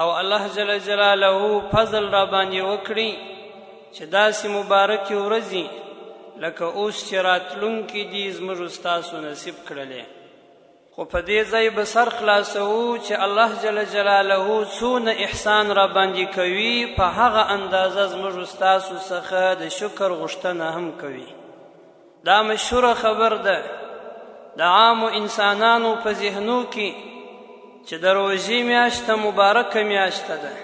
او الله جل جلاله فضل را باندې وکړي چې داسې مبارکې ورځې لکه اوس چې راتلونکي دي زموږ ستاسو نصیب کړلې خو په دې ځای به سر خلاصوو چې الله جل جلاله څونه احسان را باندې کوي په هغه اندازه زموږ ستاسو څخه د شکر غوښتنه هم کوي دا مشهوره خبر ده د عامو انسانانو په ذهنو کې چې د روژې میاشت مبارکه میاشت ده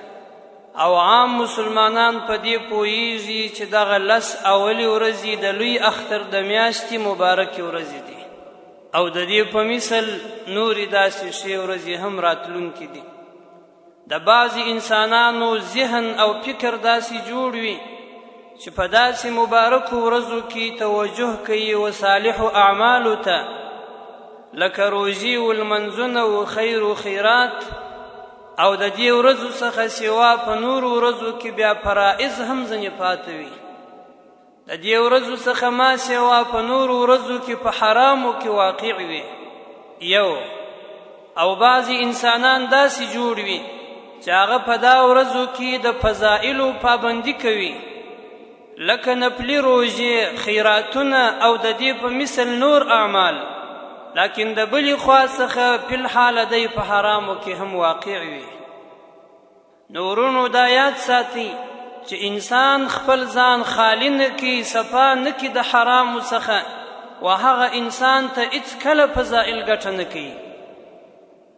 او عام مسلمانان په دې پوهیږي چې دغه لس اولی ورځې د لوی اختر د میاشتې مبارکې ورځې دي او د دې په مثل نورې داسې شی ورځې هم راتلونکې دي د بعضی انسانانو ذهن او فکر داسې جوړ وي چې په داسې مبارکو ورځو کې توجه کوي و صالحو اعمالو ته لکه روژې و لمنځونه و خیر و خیرات او د دې ورځو څخه سوا په نورو ورځو کې بیا فرائض هم ځنې پاته وي د دې ورځو څخه ما سوا په نور ورځو کې په حرامو کې واقع وي یو او بعضی انسانان داسې جوړ وي چې هغه په دا ورځو کې د فضائلو پابندي کوي لکه نپلی روژې خیراتونه او د دې په مثل نور اعمال لکن د بلی خوا څخه په حال دی په حرامو کې هم واقع وي نورونو دا یاد ساتي چې انسان خپل ځان خالی نه کی صفا نه کی د حرام څخه او هغه انسان ته هیڅ کله فضائل ګټه نه کوي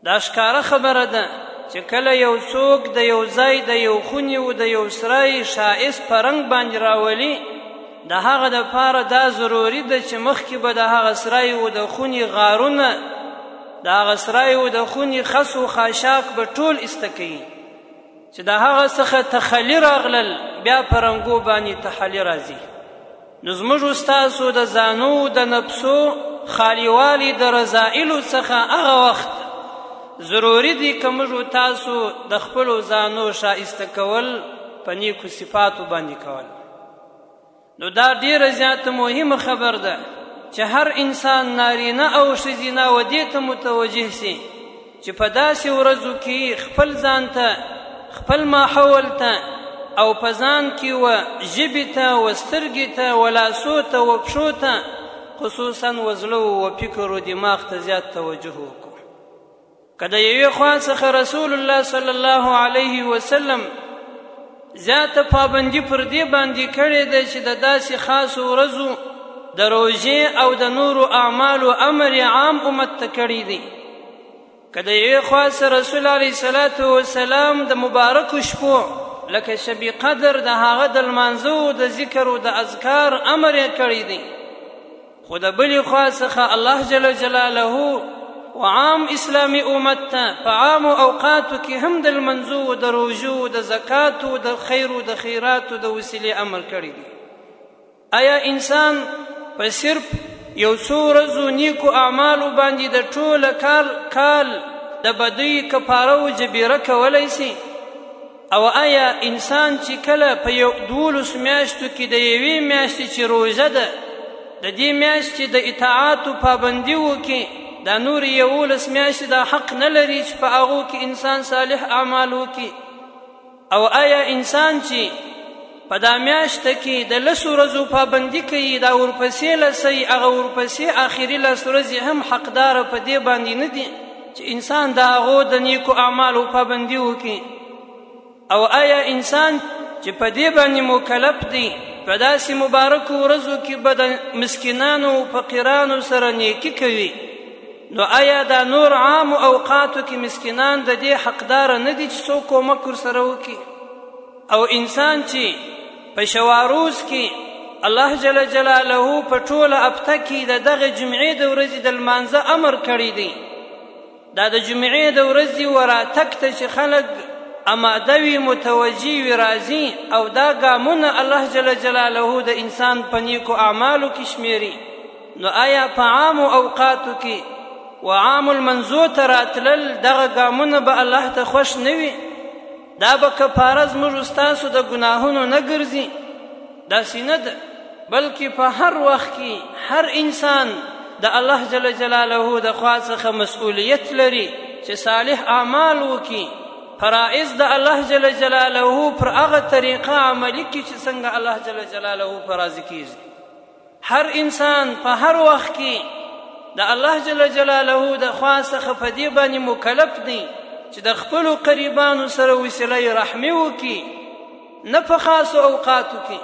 دا ښکاره خبره ده چې کله یو څوک د یو ځای د یو خونی او د یو سرای شایس پرنګ باندې راولي د هغه د پاره دا ضروری ده چې مخکې به د هغه سرای او د خونی غارونه دا غسرایو د خونی خسو خاشاک به ټول استکی چې دا هغه څخه تخلی راغلل بیا پرنګو باندې تحلی راځي نو زموږ استادو د ځانو د نفسو خالیوالی د رضائل څخه هغه وخت ضروری دي کوم تاسو د خپل ځانو شایسته کول په نیکو صفاتو باندې کول نو دا ډیره زیاته مهمه خبر ده چې هر انسان نارینه او ښځینه و دې ته متوجه سي چې په داسې ورځو کې خپل ځان ته خپل ماحول ته او په ځان کې و ژبې ته و سترګې ته و لاسو ته و پښو ته خصوصا و زړه و فکر و دماغ ته زیات توجه وکړو که د یوې خوا څخه رسول الله صلی الله علیه وسلم زیاته پابندي پر دې باندې کړې ده چې د داسې خاصو ورځو د روژې او د نورو اعمالو امر عام امت ته کړی دی که د یوې خوا سره رسول علیه صلات وسلام د مبارکو شپو لکه شب قدر د هغه د لمانځو د ذکر او د اذکار امر یې کړی دی خو د بلې خوا څخه الله جل جلاله و عام اسلامي امت ته په عامو اوقاتو کې هم د لمنځو د روژو د زکاتو د خیرو د خیراتو د وسیلې امر کړی دی آیا انسان په صرف یو څو ورځو نیکو اعمالو باندې د ټوله کال کال د بدی کفاره او جبیره کولی شي او آیا انسان چې کله په یو دولس میاشتو کې د یوې میاشتې چې روژه ده د دې میاشتې د اطاعاتو پابندي وکړي دا نور یولس میاشتې دا حق نه لري چې په هغو کې انسان صالح اعمال وکړي او آیا انسان چې په دا میاشت کې د لس ورځو پابندي کوي دا ورپسې لسي هغه ورپسې آخري لس ورځې هم حقدار په دې باندې نه دي چې انسان د هغو د نیکو اعمالو پابندي وکړي او آیا انسان چې په دې باندې مکلف دی په داسې مبارکو ورځو کې به د مسکینانو او فقیرانو سره نیکي کوي نو آیا دا نور عام اوقاتو کې مسکینان د دې حقدار نه دي چې څوک کومک ورسره وکړي او انسان چې په شواروز کې الله جل جلاله په ټوله هفته کې د دغه جمعې د ورځې د لمانځه امر کړی دی دا د جمعې د ورځې وراتک ته چې خلک اماده وي متوجي وي راځي او دا ګامونه الله جل جلاله د انسان په نیکو اعمالو کې شمیري نو آیا په عامو اوقاتو کې و عام المنزو ته راتلل دغه ګامونه به الله ته خوښ نه وي دا به کفاره زموږ ستاسو د ګناهونو نه ګرځي داسې نه ده بلکې په هر وخت کې هر انسان د الله جل جلاله د خوا څخه مسؤلیت لري چې صالح اعمال وکړي فرائض د الله جل جلاله پر هغه طریقه عملي کړي چې څنګه الله جل جلاله فرض کیږي هر انسان په هر وخت کې د الله جل جلاله د خوا څخه په دې باندې مکلف دی چې د خپل قریبانو سره وسیله رحمي وکي نه په خاص اوقاتو کې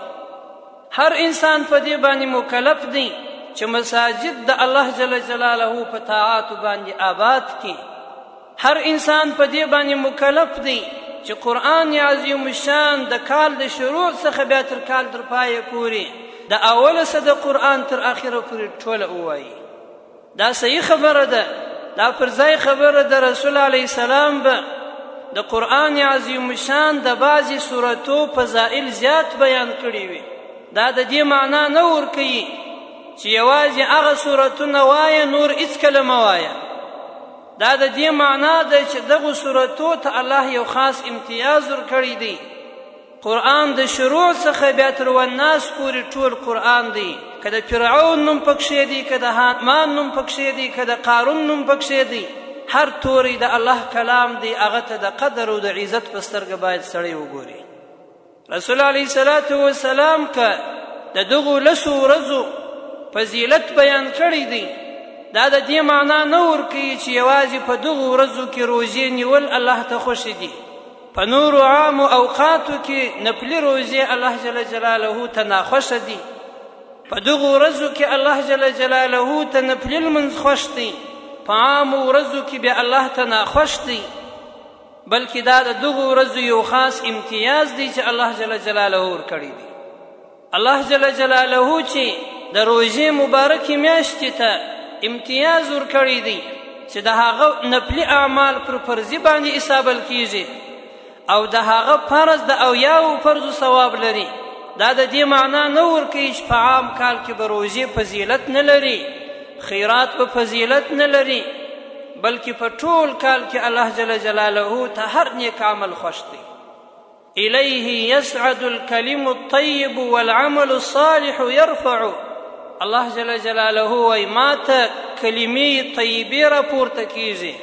هر انسان په دې باندې مکلف دی چې مساجد د الله جل جلاله په طاعات باندې آباد کړي هر انسان په دې باندې مکلف دی چې قرآن عظیم الشان د کال د شروع څخه بیا تر کال تر پایه پورې د اوله سه د قرآن تر اخره پورې ټوله ووایي دا صحیح خبره ده دا پر ځای خبره د رسول علی سلام به د قران عظیم شان د بعضی سوراتو فضائل زیات بیان کړی وي دا د دې معنا نه ور کوي چې یوازې هغه سوراتونه وایه نور هیڅ کلمه وایه دا د دې معنا ده چې دغه سورتو ته الله یو خاص امتیاز ورکړی دی قرآن د شروع څخه بیا تر والناس پورې ټول قرآن دی که د فرعون نوم پکښې دی که د هامان نوم پکښې دی که د قارون نوم پکښې دی هر توری د الله کلام دی هغه ته د قدر او د عزت په سترګه باید سړی وګوري رسول علیه الصلاة والسلام که د دغو لسو ورځو فضیلت بیان کړی دی دا د دې معنا نه ورکوي چې یوازې په دغو ورځو کې روزې نیول الله ته خوښې دي په نورو عامو اوقاتو کې نفلي روزې الله جل جلاله ته ناخوښه دي په دغو ورځو کې الله جل جلاله ته نفلي لمونځ خوښ دی په عامو ورځو کې بیا الله ته ناخوښ دی بلکې دا د دغو ورځو یو خاص امتیاز دی چې الله جل جلاله ورکړی دی الله جل جلاله چې د روژې مبارکې میاشتې ته امتیاز ورکړی دی چې د هغه نفلي اعمال پر فرضي باندې حسابل کیږي او د هغه فرض د او یاو فرضو ثواب لري دا د دې معنا نه ورکوي چې په عام کال کې به روژې فضیلت نه لري خیرات په فضیلت نه لري بلکې په ټول کال کې الله جل جلاله ته هر نیک عمل خوښ دی الیه یسعد الکلم الطیب والعمل الصالح یرفع الله جل جلاله وای ماته کلمې طیبه را پورته کیږي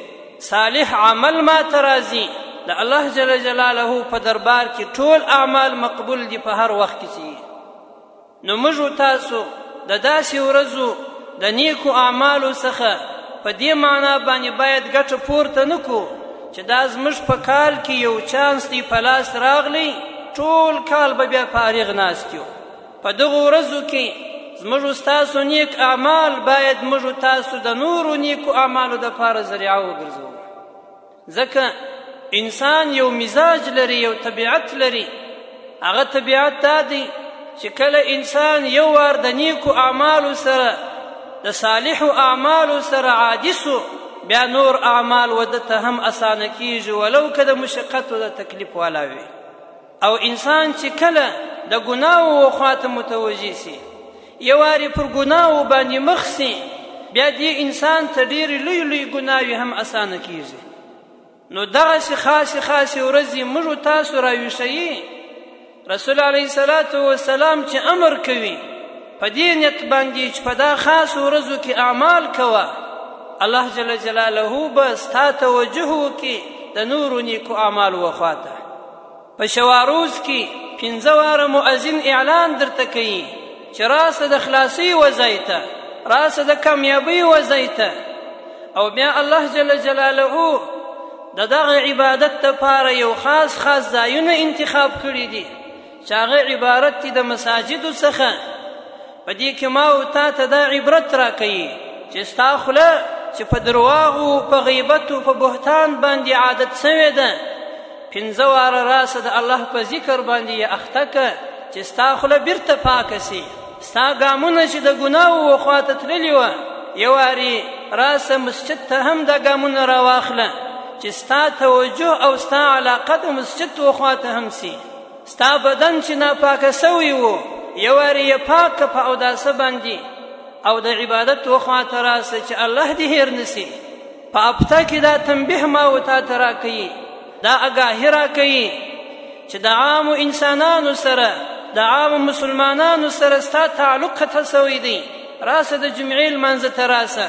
صالح عمل ماته راځي د الله جل جلاله په دربار کې ټول اعمال مقبول دي په هر وخت کې نو موږ او تاسو د داسې ورځو د نیکو اعمالو څخه په دې معنا باندې باید ګټه پورته نه کو چې دا زموږ په کال کې یو چانس دی په لاس راغلی ټول کال به بیا فارغ ناست یو په دغو ورځو کې زموږ ستاسو نیک اعمال باید موږ تاسو د نورو نیکو اعمالو دپاره ذریعه وګرځوو ځکه انسان یو مزاج لري یو طبیعت لري هغه طبیعت دا دی چې کله انسان یو وار د نیکو اعمالو سره د صالحو اعمالو سره عادي سو بیا نور اعمال ودته هم اسانه کیږي ولو که د مشقت او د تکلیف والا وي او انسان چې کله د ګناو خواته متوجي سي یواري پر ګناو باندې مخ سي بیا دې انسان ته ډېر لوی لوی ګناوي هم اسانه کیږي نو دغه سي خاص خاص ورځي موږ تاسو راويشي رسول عليه صلوات و سلام چې امر کوي په دې نیت باندې چې په دا خاص ورځو کې اعمال کوه الله جل جلاله به ستا توجه وکړي د نورو نیکو اعمال وخواته په شواروز کې پنځه واره مؤذن اعلان درته کوي چې راسه د خلاصي وځای ته راسه د کامیابۍ وځای ته او بیا الله جل جلاله د دغه عبادت لپاره یو خاص خاص ځایونه انتخاب کړي دي چې هغه عبارت دي د مساجدو څخه په دې کې ما او تا ته دا عبرت راکوي چې ستا خوله چې په درواغو په غیبت او په بهتان باندې عادت سوې ده پنځه واره راسه د الله په ذکر باندې یې اخته که چې ستا خوله بیرته پاکه سي ستا ګامونه چې د ګناو و خواته تللي وه یواري راسه مسجد ته هم دا ګامونه راواخله چې ستا توجه او ستا علاقه د مسجد و خواته هم سي ستا بدن چې ناپاکه سوی وو یوارې یې پاک که په اوداسه باندې او د عبادت وخوا ته راسه چې الله دې هیر نسی په اپته کې دا تنبیه ما و تا ته راکوي دا اګاهي راکوي چې د عامو انسانانو سره د عامو مسلمانانو سره ستا تعلق قطع سوی دی راسه د جمعې لمانځه ته راسه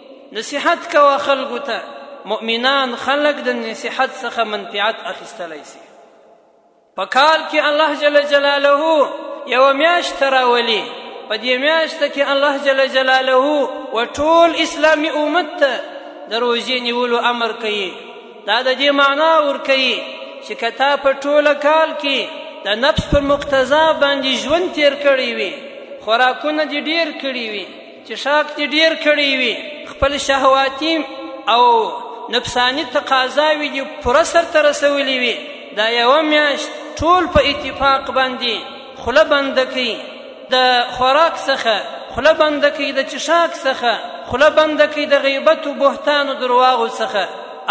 نصیحت کوه خلکو ته مؤمنان خلق د نصیحت څخه منفعت اخیستلی سي په کال کې الله جل جلاله یو میاشت راولي په دې میاشت کې الله جل جلاله و ټول اسلامي امت ته د روزې نیولو امر کوي دا د دې معنا ور کوي چې کته په ټول کال کې د نفس پر مقتضا باندې ژوند تیر کړی وي خوراکونه دې ډیر کړی وي چې شاک دې ډیر کړی وي خپل شهواتي او نفسانی تقاضاوې دې پوره سرته رسولې وي دا یوه میاشت ټول په اتفاق باندې خوله بنده کوي د خوراک څخه خوله بنده کوي د چشاک څخه خوله بنده کوي د غیبت و بهتان و درواغو څخه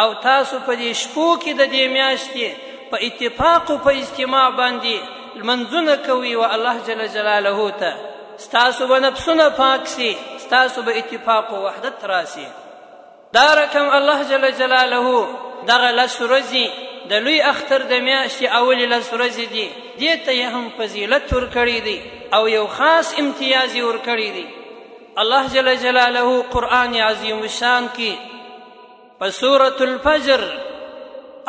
او تاسو په دې شپو کې د دې میاشتې په اتفاق او په اجتماع باندې لمنځونه کوي و الله جل جلاله ته ستاسو به نفسونه پاک سي ستاسو به اتفاق او وحدت راسي دا رقم الله جل جلاله دغه لس ورځې د لوی اختر د میاشتې اولې لس ورځې دي دې ته یې هم فضیلت ورکړی دی او یو خاص امتیاز یې ورکړی دی الله جل جلاله قرآن عظیم الشان کې په سورة الفجر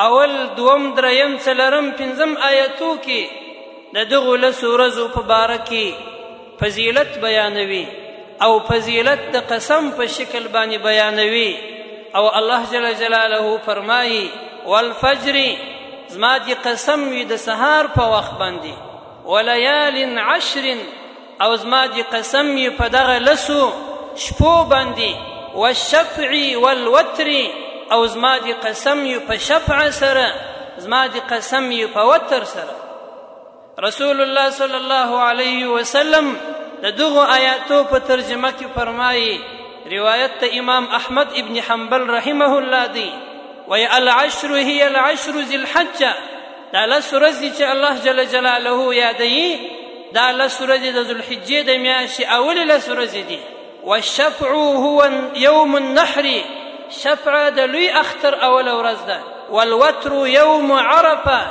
اول دوم دریم څلرم پنځم آیتو کې د دغو لسو ورځو په باره کې فضیلت بیانوي او فضیلت د قسم په شکل باندې بیانوي او الله جل جلاله فرمایي والفجر زما دې قسم وي د سهار په وخت باندې وليال عشر او زما دی قسم می په دغه لسو شپو باندې والشفع والوتر او زما دی قسم یو په شفع سره زما دی قسم یو په وتر سره رسول الله صلی الله علیه وسلم د دغه آیاتو په ترجمه کې فرمایي روایت ته امام احمد ابن حنبل رحمه الله دی وی العشر هي العشر ذی الحجه دا لس ورځې چې الله جل جلاله یادوي دا لس ورځې د ذوالحجې د میاشتې اولې لس ورځې دي والشفع هو یوم النحر شفع د لوی اختر اوله ورځ ده والوتر یوم عرفه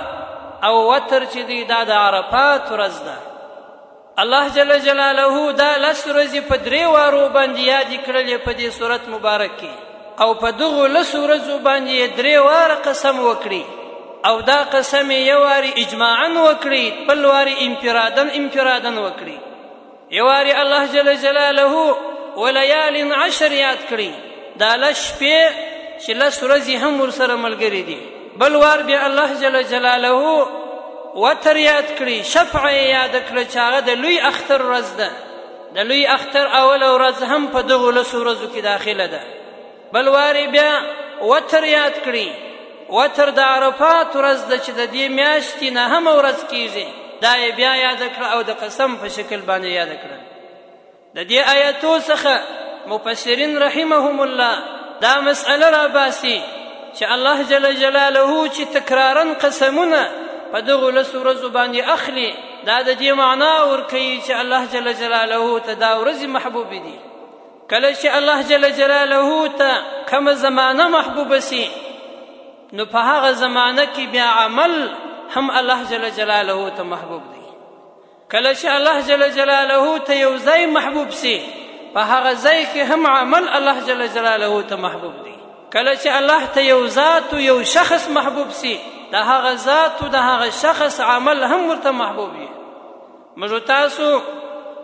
او وتر چې دی دا د عرفات ورځ ده الله جل جلاله دا لس ورځې په درې وارو باندې یادې کړلې په دې صورت مبارک کې او په دغو لس ورځو باندې یې درې واره قسم وکړي او دا قسم یې یو وارې اجماعا وکړي بل وارې انفرادن انفرادن وکړي یو وارې الله جل جلاله ولیال عشر یاد کړي دا لس شپې چې لس ورځې هم ورسره ملګرې دي بل وار بیا الله جل جلاله وتر یاد کړي شفع یې یاد کړه چې هغه د لوی اختر ورځ ده د لوی اختر اوله ورځ هم په دغو لسو ورځو کې داخله ده بل وار بیا وتر یاد کړي وتر د عرفات ورځ ده چې د دې میاشتې نهمه ورځ کیږي دا یې بیا یاد کړه او د قسم په شکل باندې یاد کړه د دې آیتو څخه مفسرین رحمهم الله دا مسئله را باسي چې الله جل جلاله چې تکرارا قسمونه په دغه لس ورځو باندې اخلي دا د دې معنا ورکوي چې الله جل جلاله ته دا ورځې محبوب دي کله چې الله جل جلاله ته کومه زمانه محبوب سي نو په هغه زمانه کې بیا عمل هم الله جل جلاله ته محبوب دی کله چې الله جل جلاله ته یو ځای محبوب سي په هغه ځای کې هم عمل الله جل جلاله ته محبوب دی کله چې الله ته یو ذات او یو شخص محبوب سي د هغه ذات او د هغه شخص عمل هم ورته محبوب وي موږ تاسو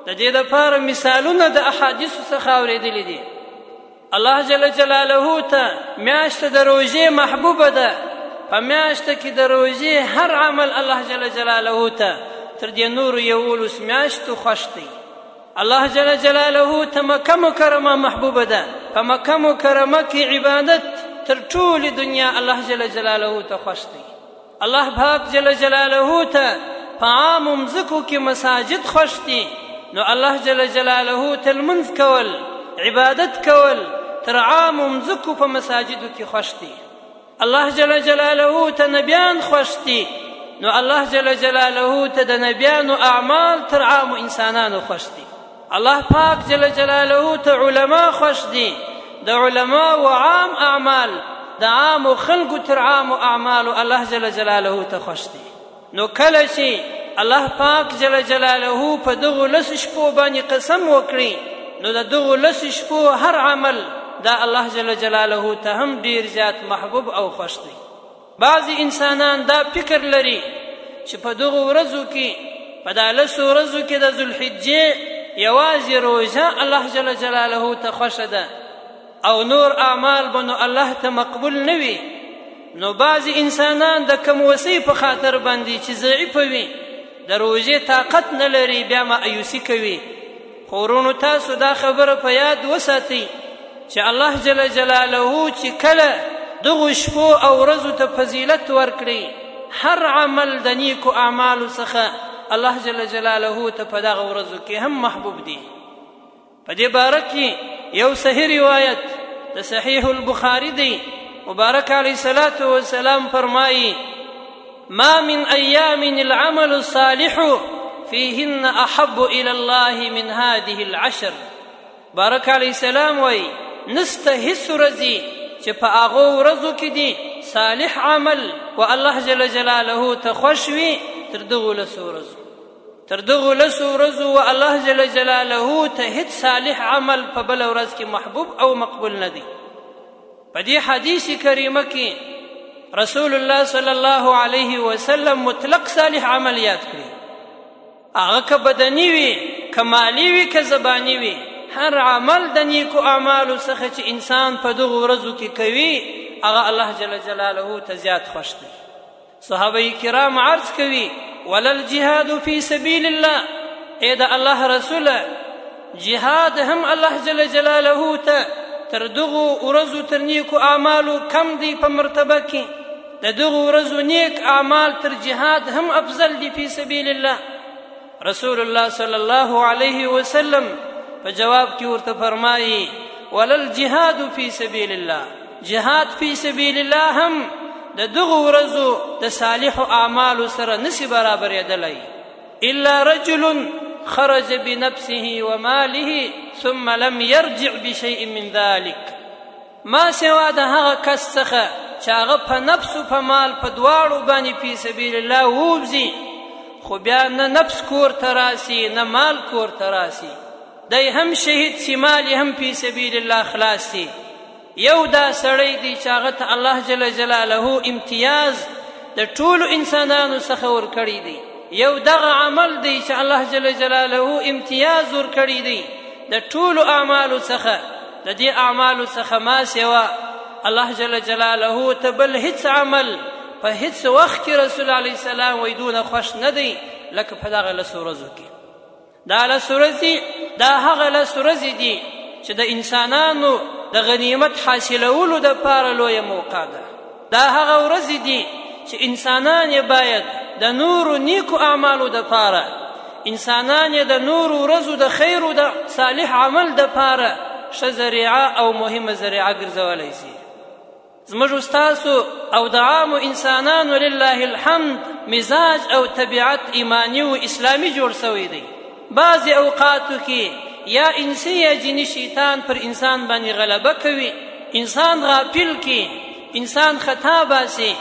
د دې لپاره مثالونه د احادیث څخه اورېدلې دي الله جل جلاله ته میاشت د روزې محبوب ده په میاشت کې د روزې هر عمل الله جل جلاله ته تر دې نور یولس میاشتو خوښ دی الله جل جلاله ته مکه مکرمه محبوب ده په مکه مکرمه کې عبادت تر ټولې دنیا الله جل جلاله ته خوښ دی الله پاک جل جلاله ته په عام مزکو کې مساجد خوښ دي نو الله جل جلاله تل منځ کول عبادت کول تر عام مزکو په مساجدو کې خوښ دي الله جل جلاله ته نبيان خوښ دي نو الله جل جلاله ته د نبيانو اعمال تر عام انسانانو خوښ دي الله پاک جل جلاله ته علما خوش دي د علما و عام اعمال د عام خلق تر عام اعمال الله جل جلاله ته خوش دي نو کله چې الله پاک جل جلاله په دغه لس شپو باندې قسم وکړي نو د دغه لس شپو هر عمل دا الله جل جلاله ته هم ډیر زیات محبوب او خوش دی بعضی انسانان دا فکر لري چې په دغو ورځو کې په دا لسو ورځو کې د ذوالحجې یوازې روژه الله جل جلاله ته خوښه ده او نور اعمال به نو الله ته مقبول نه وي نو بعضې انسانان د کموسۍ په خاطر باندې چې ضعیفه وي د روژې طاقت نه لري بیا مایوسي کوي خورونو تاسو دا خبره په یاد وساتئ چې الله جل جلاله چې کله دغو شپو او ورځو ته فضیلت ورکړي هر عمل د نیکو اعمالو څخه الله جل جلاله ته په دغه ورځو کې هم محبوب دي په دې باره کې یو صحیح روایت د صحیح البخاري دی مبارک علیه الصلاة والسلام فرمایي ما من ايام العمل الصالح فيهن احب الى الله من هذه العشر بارک علی السلام وای نسته هیڅ ورځي چې په هغه ورځو کې دي صالح عمل و الله جل جلاله ته خوش وي تر دغه لس ورځو تر دغه لس ورځو و الله جل جلاله ته هیڅ صالح عمل په بل ورځ کې محبوب او مقبول نه دی په دې حدیث کریمه کې رسول الله صلی الله علیه وسلم مطلق صالح عمل یاد کړی هغه که بدنی وي که مالی وي که زبانی وي هر عمل د نیکو اعمالو څخه چې انسان په دغو ورځو کې کوي هغه الله جل جلاله ته زیات خوښ دی صحابه کرام عرض کوي ولل جهاد فی سبیل الله اې د الله رسول جهاد هم الله جل جلاله ته تر دغو ورځو تر نیکو اعمالو کم دی په مرتبه کې د دغو ورځو نیک اعمال تر جهاد هم افضل دی فی سبیل الله رسول الله صلی الله علیه وسلم په جواب کې ورته فرمایي ولل جهاد فی سبیل الله جهاد فی سبیل الله هم د دغه ورځو د صالح اعمال سره نسی برابر یدلای الا رجل خرج بنفسه وماله ثم لم يرجع بشيء من ذلك ما سوا د هغه کس څخه چې هغه په نفس او په مال په دواړو باندې فی سبیل الله ووځي خو بیا نه نفس کور ته راسي نه مال کور ته راسي دی هم شهید سی مال هم فی سبیل الله خلاص دی یو دا سړی دی چې هغه ته الله جل جلاله امتیاز د ټولو انسانانو څخه ورکړی دی یو دغه عمل دی چې الله جل جلاله امتیاز ورکړی دی د ټولو اعمالو څخه د دې اعمالو څخه ما سوا الله جل جلاله ته بل هیڅ عمل په هیڅ وخت کې رسول علی السلام وې دونه خوش نه دی لکه په دغه لسورزو کې دا لسورزي دا هغه لسورزي دي چې د انسانانو د غنیمت حاصلولو د پاره لوی موقع ده دا هغه ورځې دي چې انسانان یې باید د نورو نیکو اعمالو دپاره انسانان یې د نورو ورځو د خیرو د صالح عمل دپاره ښه ذریعه او مهمه ذریعه ګرځولی سي زموږ ستاسو او د عامو انسانانو لله الحمد مزاج او طبیعت ایماني او اسلامي جوړ سوی دی بعضې اوقاتو کې یا انسي یا جني شیطان پر انسان باندې غلبه کوي انسان غافل کې انسان خطا باسي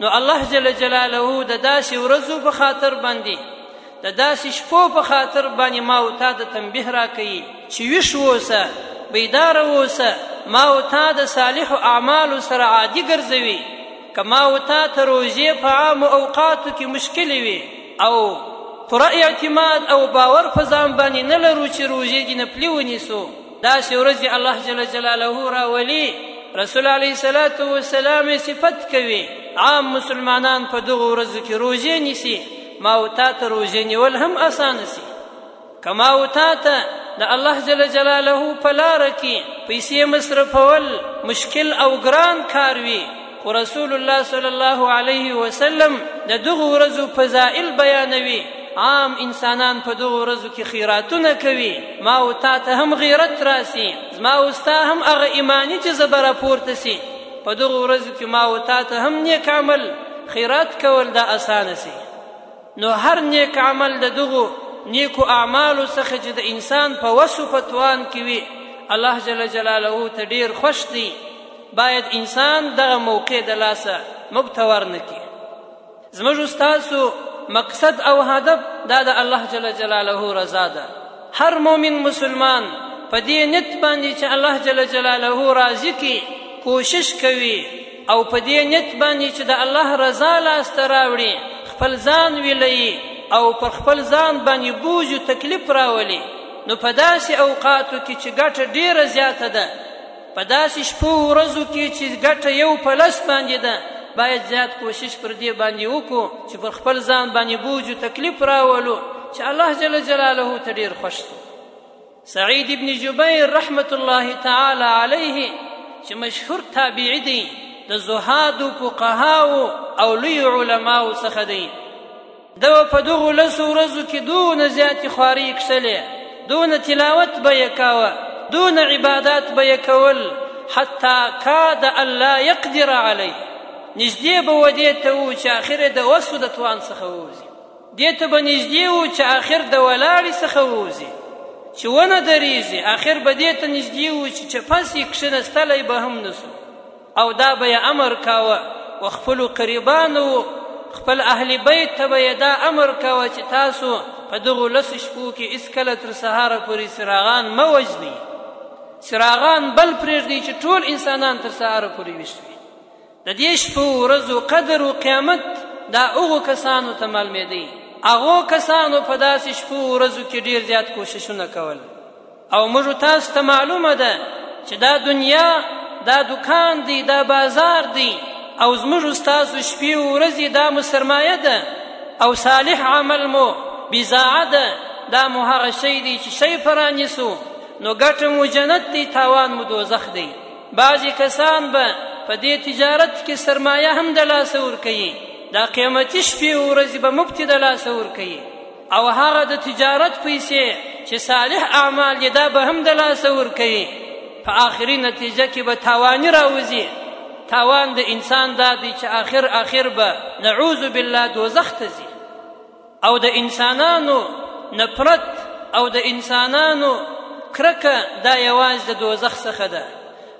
نو الله جل جلاله د داسې ورځو په خاطر باندې د داسې شپو په خاطر باندې ما او تا د تنبیه را کوي چې ویښ اوسه بیدار اوسه ما او تا د صالحو اعمالو سره عادي ګرځوي که ما او تا ته روژې په عامو اوقاتو کې مشکلې وي او پوره اعتماد او باور په ځان باندې نه لرو چې روژې دې نه پلي ونیسو داسې ورځې الله جل جلاله راولي رسول علیه الصلاة والسلام صفت کوي عام مسلمانان په دغو ورځو کې روژې نیسي ما او تا ته روژې نیول هم اسانه سي که ما او تا ته د الله جل جلاله په لاره کې پیسې مصرفول مشکل او ګران کار وي خو رسول الله صلی الله علیه وسلم د دغو ورځو فضائل بیانوي عام انسانان په دغو ورځو کې خیراتونه کوي ما او تا ته هم غیرت راسي زما او ستا هم هغه ایماني جذبه راپورته سي په دغو ورځو کې ما او تا ته هم نیک عمل خیرات کول دا اسانه سي نو هر نیک عمل د دغو نیکو اعمالو څخه چې د انسان په وسو په توان کې وي الله جل جلاله ته ډیر خوش دی باید انسان دغه موقع د لاسه مبتور نکي زموږ استادو مقصد او هدف دا د الله جل جلاله رضا ده هر مؤمن مسلمان په دې نیت باندې چې الله جل جلاله راضي کی کوشش کوي او په دې نیت باندې چې د الله رضا لاسته راوړي خپل ځان ویلوي او پر خپل ځان باندې بوج او تکلیف راولي نو په داسې اوقاتو کې چې ګټه ډیره زیاته ده په داسې شپو ورځو کې چې ګټه یو په لس باندې ده باید زیات کوشش پر دې باندې وکړو چې پر خپل ځان باندې بوج او تکلیف راولو چې الله جل جلاله ته ډیر خوښ شي سعید ابن جبیر رحمت الله تعالی علیه چې مشهور تابعی دی د زهاد او فقهاو او لوی علماو څخه دی دا په دغه لس ورځو کې دون زیات خواري کښلې دون تلاوت به یې کاوه دون عبادت به یې کول حتی کاد الله یقدر علی نږدې به ودې ته و چې اخر د وسو د توان څخه ووځي دې ته به نږدې وو چې آخر د ولاړې څخه ووځي چې ونه درېږي آخر به دې ته نږدې وو چې چپس یې کښېنستلی به هم نسو او دا به یې امر کاوه و خپلو قریبانو خپل اهل بیت ته به یې دا امر کاوه چې تاسو په دغو لسو شپو کې هېڅکله تر سهاره پورې څراغان مه وژنئ څراغان بل پرېږدئ چې ټول انسانان تر سهاره پورې ویښ وي د دې شپو ورځو قدر او قیامت دا هغو کسانو ته معلومېدی هغو کسانو په داسې شپو ورځو کې ډیر زیات کوششونه کول او موږ تاسو ته معلومه ده چې دا دنیا دا دکان دی دا بازار دی او زموږ ستاسو شپې او ورځې دا مو سرمایه ده او صالح عمل مو بزاعه ده دا مو هغه شی دی چې شی پرانیسو نو ګټه مو جنت دی تاوان مو دوزخ دی بعضی کسان به په دې تجارت کې سرمایه هم د لاسه ورکوي دا قیمتي شپې او ورځې به مفتي د لاسه ورکوي او هغه د تجارت پیسې چې صالح اعمال یې دا به هم د لاسه ورکوي په آخري نتیجه کې به تاواني راوځي تاوان د انسان دا دی چې آخر آخر به نعوذ بالله دوزخ ته ځي او د انسانانو نفرت او د انسانانو کرکه دا یوازې د دوزخ څخه ده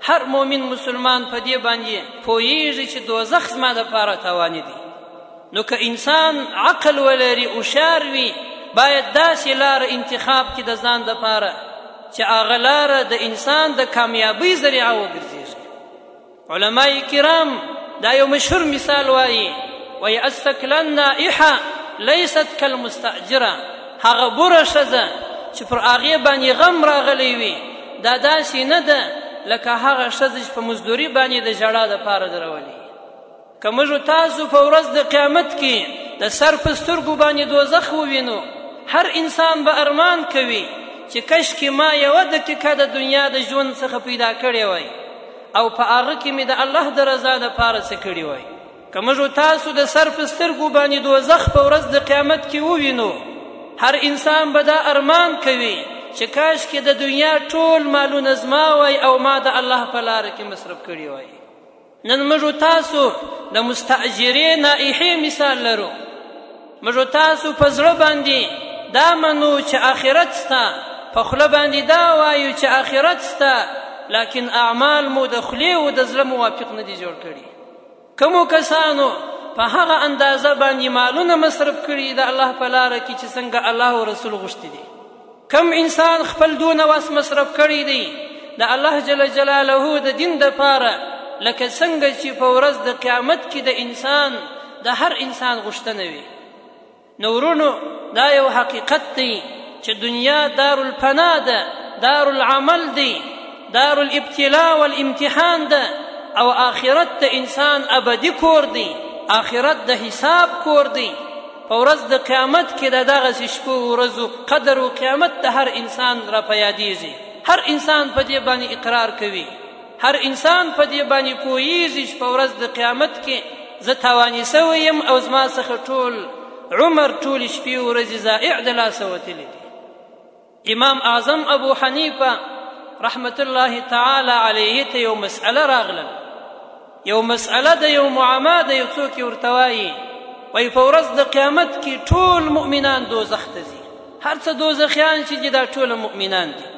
هر مؤمن مسلمان په دې باندې پوهیږي چې دوزخ زما دپاره تاواني دی نو که انسان عقل ولري هوښیار وي باید داسې لار انتخاب کړي د ځان دپاره چې هغه لاره د انسان د کامیابۍ ذریعه وګرځي علماء کرام دا یو مشهور مثال وایي وایي الثکلن نائحه لیست کالمستاجره هغه بوره ښځه چې پر هغې باندې غم راغلی وي دا داسې نه ده لکه هغه ښځه چې په مزدوري باندې د ژړا دپاره درولي که موږ تاسو په ورځ د قیامت کې د سر په سترګو باندې دوزخ ووینو هر انسان به ارمان کوي چې کشکې ما یوه دقیقه د دنیا د ژوند څخه پیدا کړې وای او په هغه کې مې د الله د رضا دپاره څه کړي وای که موږ تاسو د سر په سترګو باندې دوزخ په ورځ د قیامت کې ووینو هر انسان به دا ارمان کوي چې کاش کې د دنیا ټول مالونه زما وای او ما د الله په لار کې مصرف کړي وای نن موږ تاسو د مستاجرې نائحې مثال لرو موږ تاسو په زړه باندې دا منو چې آخرت ستا په خوله باندې دا وایو چې آخرت ستا لکن اعمال مو د خولې او د زړه موافق نه دي جوړ کړي کومو کسانو په هغه اندازه باندې مالونه مصرف کړي د الله په لار کې چې څنګه الله او رسول غوښتي دي کم انسان خپل دونه وس مصرف کړی دی د الله جل جلاله د دین د پاره لکه څنګه چې په ورځ د قیامت کې د انسان د هر انسان غوښتنه وي نورونو دا یو حقیقت دی چې دنیا دار الفنا ده دار العمل دی دار الابتلاء والامتحان ده او آخرت د انسان ابدي کور دی آخرت د حساب کور دی په ورځ د قیامت کې د دغسې شپو ورځو قدر و قیامت د هر انسان را په یادېږي هر انسان په دې باندې اقرار کوي هر انسان په دې باندې پوهیږي چې په ورځ د قیامت کې زه تاواني سوی یم او زما څخه ټول عمر ټولې شپې ورځې ضایع د لاسه وتلې دي امام اعظم ابو حنیفه رحمت الله تعالی علیه ته یو مسأله راغله یو مسأله د یو معما د یو څوک ورته وایي وایي په ورځ د قیامت کې ټول مؤمنان دوزخ ته ځي هر څه دوزخیان چې دي دا ټول مؤمنان دي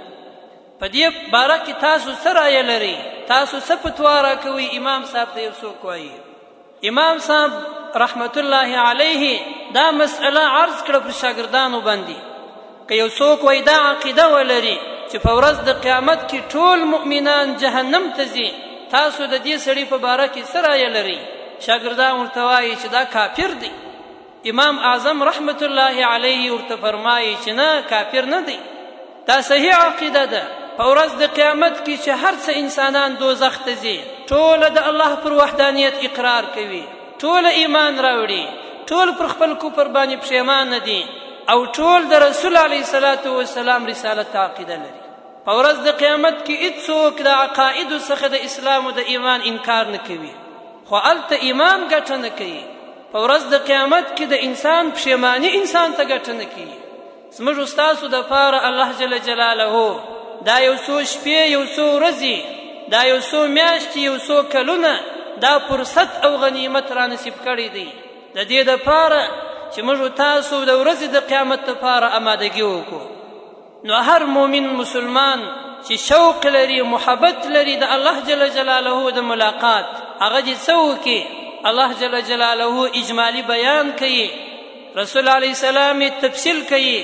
په دې باره کې تاسو څه رایه لرئ تاسو څه فتوا راکوئ امام صاحب ته یو څوک وایي امام صاحب رحمت الله علیه دا مسئله عرض کړه پر شاګردانو باندې که یو څوک وای دا عقیده ولري چې په ورځ د قیامت کې ټول مؤمنان جهنم ته ځي تاسو د دې سړي په باره کې څه رایه لرئ شاګردان ورته وایي چې دا کافر دی امام اعظم رحمت الله علیه ورته فرمایي چې نه کافر نه دی دا صحیح عقیده ده په ورځ د قیامت کې چې هر څه انسانان دوزخ ته ځي ټول د الله پر وحدانیت اقرار کوي ټول ایمان راوړي ټول پر خپل کفر باندې پښیمان دي او ټول د رسول علی صلوات و سلام رسالت عقیده لري په ورځ د قیامت کې هیڅوک د عقاید څخه د اسلام او د ایمان انکار نه کوي خو هلته ایمان ګټه نه کوي په ورځ د قیامت کې د انسان پښیمانی انسان ته ګټه نه کوي زموږ استاسو د پاره الله جل جلاله دا یو څو شپې یو څو ورځې دا یو څو میاشتې یو څو کلونه دا فرصت او غنیمت را نصیب کړی دی د دې د پاره چې موږ تاسو د ورځې د قیامت لپاره آمادګي وکړو نو هر مؤمن مسلمان چې شوق لري محبت لري د الله جل جلاله د ملاقات هغه دې څه وکړي الله جل جلاله اجمالی بیان کوي رسول علیه السلام تفصیل کوي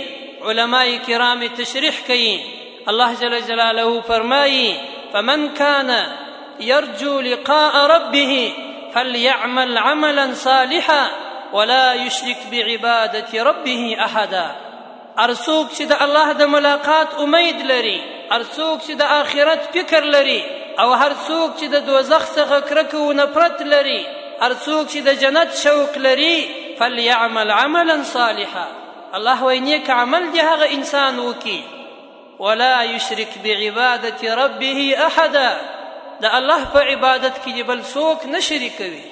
علما کرام تشریح کوي الله جل جلاله فرمایي فمن كان يرجو لقاء ربه فليعمل عملا صالحا ولا يشرك بعباده ربه احدا ارڅوک چې د الله د ملاقات امید لري ارڅوک چې د آخرت فکر لري او هر څوک چې د دوزخ څخه کرکه او نفرت لري ارڅوک چې د جنت شوق لري فليعمل عملا صالحا الله وایي نیک عمل دی هغه انسان وکي ولا يشرك بعبادة ربه احدا د الله په عبادت کې بل څوک نه شریکوي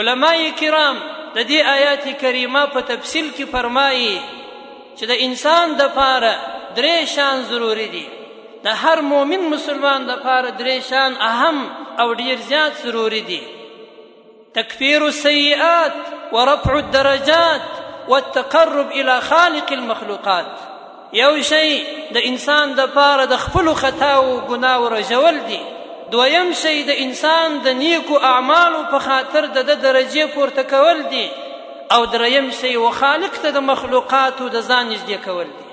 علماء کرام د دې آیات کریمه په تفصیل کې فرمایي چې د انسان د پاره درې شان ضروری دي د هر مؤمن مسلمان د پاره درې شان اهم او ډیر زیات ضروری دي تکفیر السیئات ورفع الدرجات والتقرب الى خالق المخلوقات یو شی د انسان د پاره د خپل خطا او ګناه ورجول دي دویم شی د انسان د نیکو اعمالو په خاطر د درجه پورته کول دي او دریم شی و خالق ته د مخلوقاتو د ځان نږدې کول دي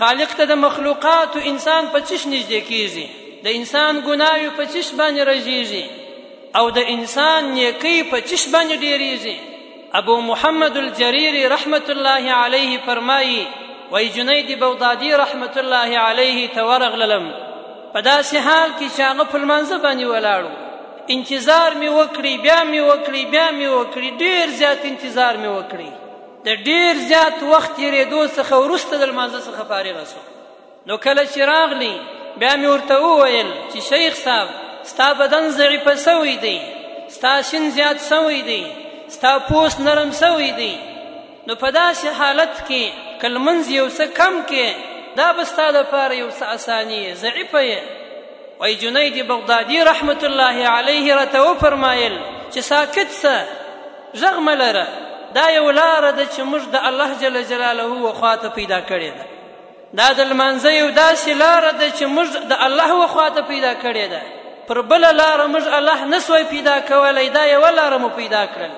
خالق ته د مخلوقاتو انسان په چش نږدې کیږي د انسان ګناوي په چش باندې رژیږي او د انسان نیکی په چش باندې ډیریږي ابو محمد الجریری رحمت الله علیه فرمایي وای جنید بغدادي رحمت الله علیه ته ورغللم په داسې حال کې چې هغه په لمانځه باندې ولاړو انتظار مې وکړي بیا مې وکړي بیا مې وکړي ډیر زیات انتظار مې وکړي د ډیر زیات وخت تیرېدو څخه وروسته د لمانځه څخه فارغ شو نو کله چې راغلی بیا مې ورته وویل چې شیخ صاحب ستا بدن ضعیفه سوی دی ستا شین زیات سوی دی ستا پوست نرم سوی دی نو په داسې حالت کې که لمونځ یو څه کم کې دا به ستا دپاره یو څه اساني یې ضعیفه یې وای جنید بغدادي رحمت الله علیه راته وفرمایل چې ساکت سه غږ مه لره دا یو لاره ده چې موږ د الله جل جلاله و خواته پیدا کړې ده دا د لمانځه یو داسې لاره ده چې موږ د الله و خواته پیدا کړې ده پر بل لاره موږ الله نه سوی پیدا کولای دا یو لاره مو پیدا کړل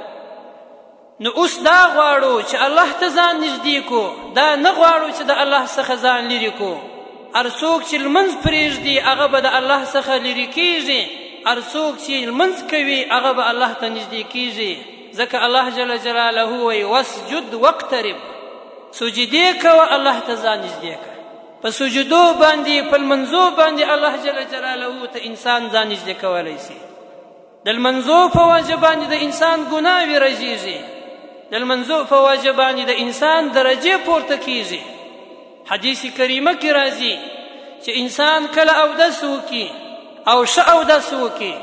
نو اوس دا غواړو چې الله ته ځان نږدې کو دا نه غواړو چې د الله څخه ځان لري کو ارڅوک چې لمنځ پرېږدي هغه به د الله څخه لري کیږي ارڅوک چې لمنځ کوي هغه به الله ته نږدې کیږي ځکه الله جل جلاله وی وسجد وقترب سجدی کوه الله ته ځان نږدې کړه په سجدو باندې په منځو باندې الله جل جلاله ته انسان ځان نږدې کولای شي د منځو په وجه باندې د انسان ګناوي رژیږي د منځو په وجه باندې د انسان درجه پورته کیږي حدیث کریمه کې راځي چې انسان کله او د سوکي او ش او د سوکي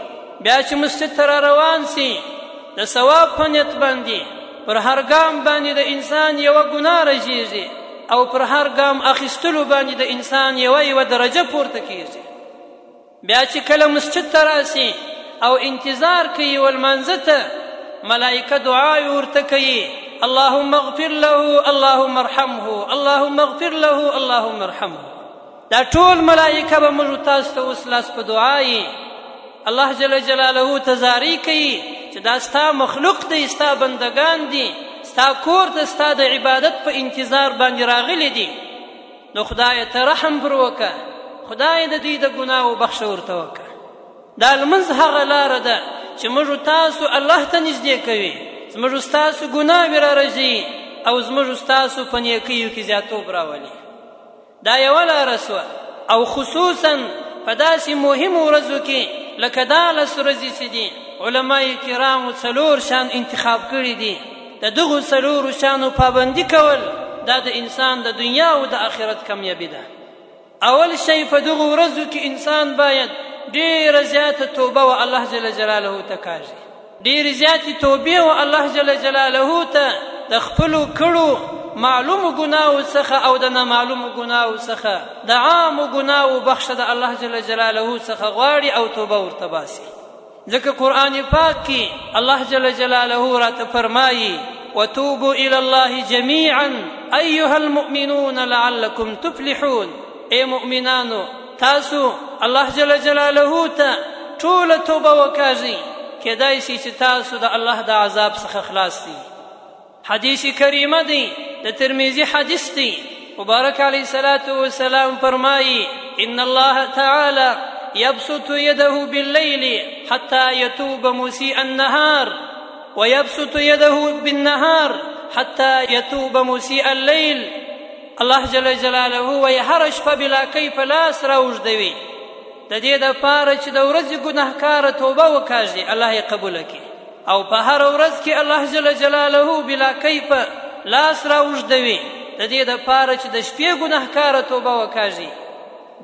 بیا چې مسجد تر روان سي د ثواب په نیت باندې پر هر ګام باندې د انسان یو ګناه رژیږي او پر هر ګام اخیستلو باندې د انسان یو یو درجه پورته کیږي بیا چې کله مسجد ته راسي او انتظار کوي ولمانځه ته ملائکه دعاوې ورته کوي اللهم اغفر له اللهم ارحمه اللهم اغفر له اللهم ارحمه دا ټول ملائکه به موږ تاسو ته اوس لاس په دعایي الله جل جلاله ته زاری کوي چې دا ستا مخلوق دی ستا بندگان دي ستا کور ته ستا د عبادت په انتظار باندې راغلي دي نو خدای ته رحم پر وکه خدای د دې د ګناو بخښ ورته وکه دا لمز هغه لار ده چې موږ تاسو الله ته نږدې کوي زموږ تاسو ګناوې را رځي او زموږ تاسو په نیکیو کې زیاتوب راولي دا یو لار سو او خصوصا په داسې مهم ورځو کې لکه دا لس ورځې چې دي علما کرامو څلور شان انتخاب کړي دي د دغو څلورو شانو پابندي کول دا د انسان د دنیا او د آخرت کامیابي ده اول شی په دغو ورځو کې انسان باید ډېره زیاته توبه و الله جل جلاله ته کاږي ډېرې زیاتې توبې و الله جل جلاله ته د خپلو کړو معلوم ګناو څخه او د نامعلوم ګناو څخه د عام ګناو بخښه د الله جل جلاله څخه غواړي او توبه ورته باسي ځکه قرآن پاک کې الله جل جلاله راته فرمایي وتوبوا الى الله جميعا ايها المؤمنون لعلكم تفلحون اي مؤمنانو تاسو الله جل جلاله ته ټول توبه وکاږي کېدای شي چې تاسو د الله د عذاب څخه خلاص شئ حدیث کریمه دی د ترمذی حدیث دی مبارک علیه الصلاة والسلام فرمایي ان الله تعالی يبسط يده بالليل حتى يتوب مسيء النهار ويبسط يده بالنهار حتى يتوب مسيء الليل الله جل جلاله وایي هره شپه بلا کیف لاس راوږدوي د دې دپاره چې د ورځې ګناهکاره توبه وکاږي الله یې قبوله کړي او په هر ورځ کې الله جل جلاله بلا کیف لاس را وژدوي د دې د پاره چې د شپې ګناهکار توبه وکاږي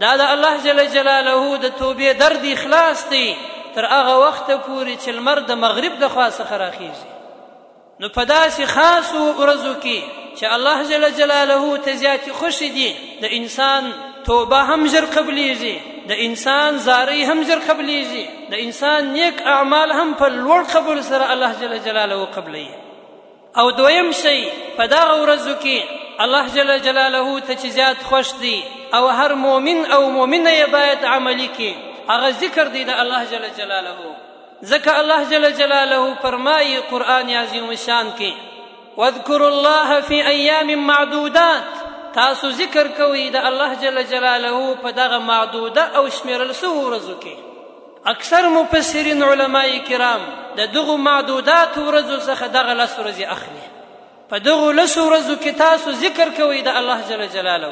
دا د الله جل جلاله د توبې درد اخلاص دی تر هغه وخت پورې چې لمر د مغرب د خوا څخه راخیږي نو په داسې خاصو ورځو کې چې الله جل جلاله ته زیاتې خوشې دي د انسان توبه هم ژر قبلیږي د انسان زاری هم ژر قبلیږي د انسان نیک اعمال هم په لوړ قبول سره الله جل جلاله قبلي او دویم شی په دا ورځو کې الله جل جلاله ته چې زیات خوش دی او هر مؤمن او مؤمنه یې باید عملی کې هغه ذکر دی د الله جل جلاله ځکه الله جل جلاله فرمایي قرآن عظیم شان کې واذكروا الله في ايام معدودات تاسو ذکر کوئ د الله جل جلاله په دغه معدوده او شمیرل سو ورځو کې اکثر مفسرین علما کرام د دغه معدودات ورځو څخه دغه لس ورځې اخلي په دغه لس ورځو کې تاسو ذکر کوئ د الله جل جلاله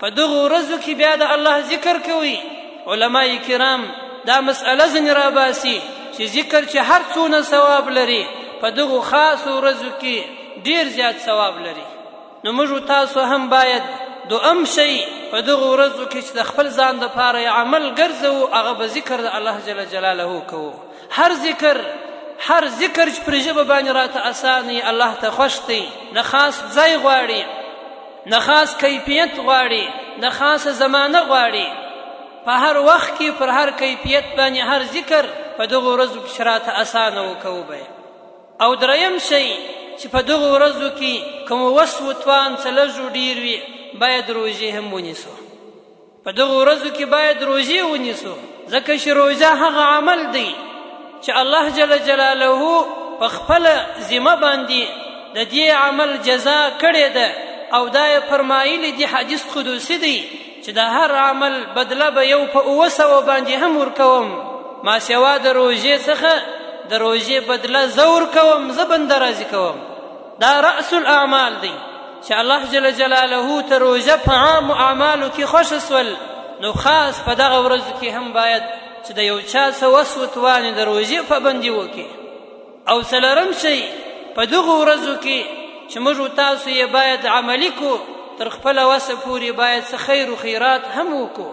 په دغو ورځو کې بیا د الله ذکر کوي علما کرام دا مسئله ځنې راباسي چې ذکر چې هر څونه ثواب لري په دغو خاصو ورځو کې ډیر زیات ثواب لري نو موږ تاسو هم باید دوهم شی په دغو ورځو کې چې د خپل ځان د پاره عمل ګرځو هغه به ذکر د الله جل جلاله کوو هر ذکر هر ذکر چې پر ژبه باندې راته اساني الله ته خوښ دی نه خاص ځای غواړي نه خاص کیفیت غواړي نه خاصه زمانه غواړي په هر وخت کې پر هر کیفیت باندې هر ذکر په دغه ورځو کې شراته اسانه وکوو به او دریم شی چې په دغه ورځو کې کوم وس وتوان څه لږ ډیر وي باید روزي هم ونیسو په دغه ورځو کې باید روژې ونیسو ځکه چې روژه هغه عمل دی چې الله جل جلاله په خپل ذمه باندې د دې عمل جزا کړې ده او دا یې فرمایلی دی حدیث قدوسي دی چې د هر عمل بدله به یو په اووه سوه باندې هم ورکوم ما سوا د روژې څخه د روژې بدله زه ورکوم زه بنده راضي کوم دا رأس الاعمال دی چې الله جل جلاله ته روژه په عام اعمالو کې خوښ سول نو خاص په دغه ورځو کې هم باید چې د یو چا څه وس وتوانې د روژې پابندي وکړي او څلورم شی په دغو ورځو کې چې موږ تاسو یې باید عملی کو تر خپل وسه پورې باید څه خیر او خیرات هم وکړو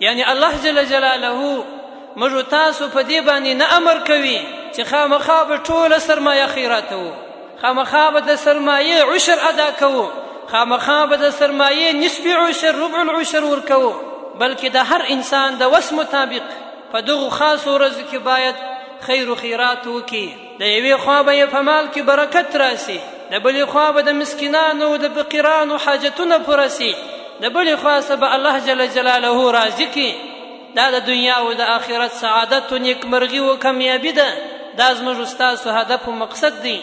یعنی الله جل جلاله موږ تاسو په دې باندې نه امر کوي چې خامخا به ټوله سرمایه خیراتوو خامخا به د سرمایې عشر ادا کوو خامخا به د سرمایې نصف عشر ربع العشر ورکوو بلکې د هر انسان د وس مطابق په دغو خاصو ورځو کې باید خیر و خیرات وکړي د یوې خوا به یې په مال کې برکت راسي د بلې خوا به د مسکینانو او د فقیرانو حاجتونه پوره سي د بلې خوا څخه به الله جل جلاله راضي کړي دا د دنیا او د آخرت سعادت او نیکمرغي او کامیابي ده دا زموږ ستاسو هدف او مقصد دی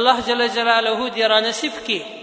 الله جل جلاله دې را نصیب کړي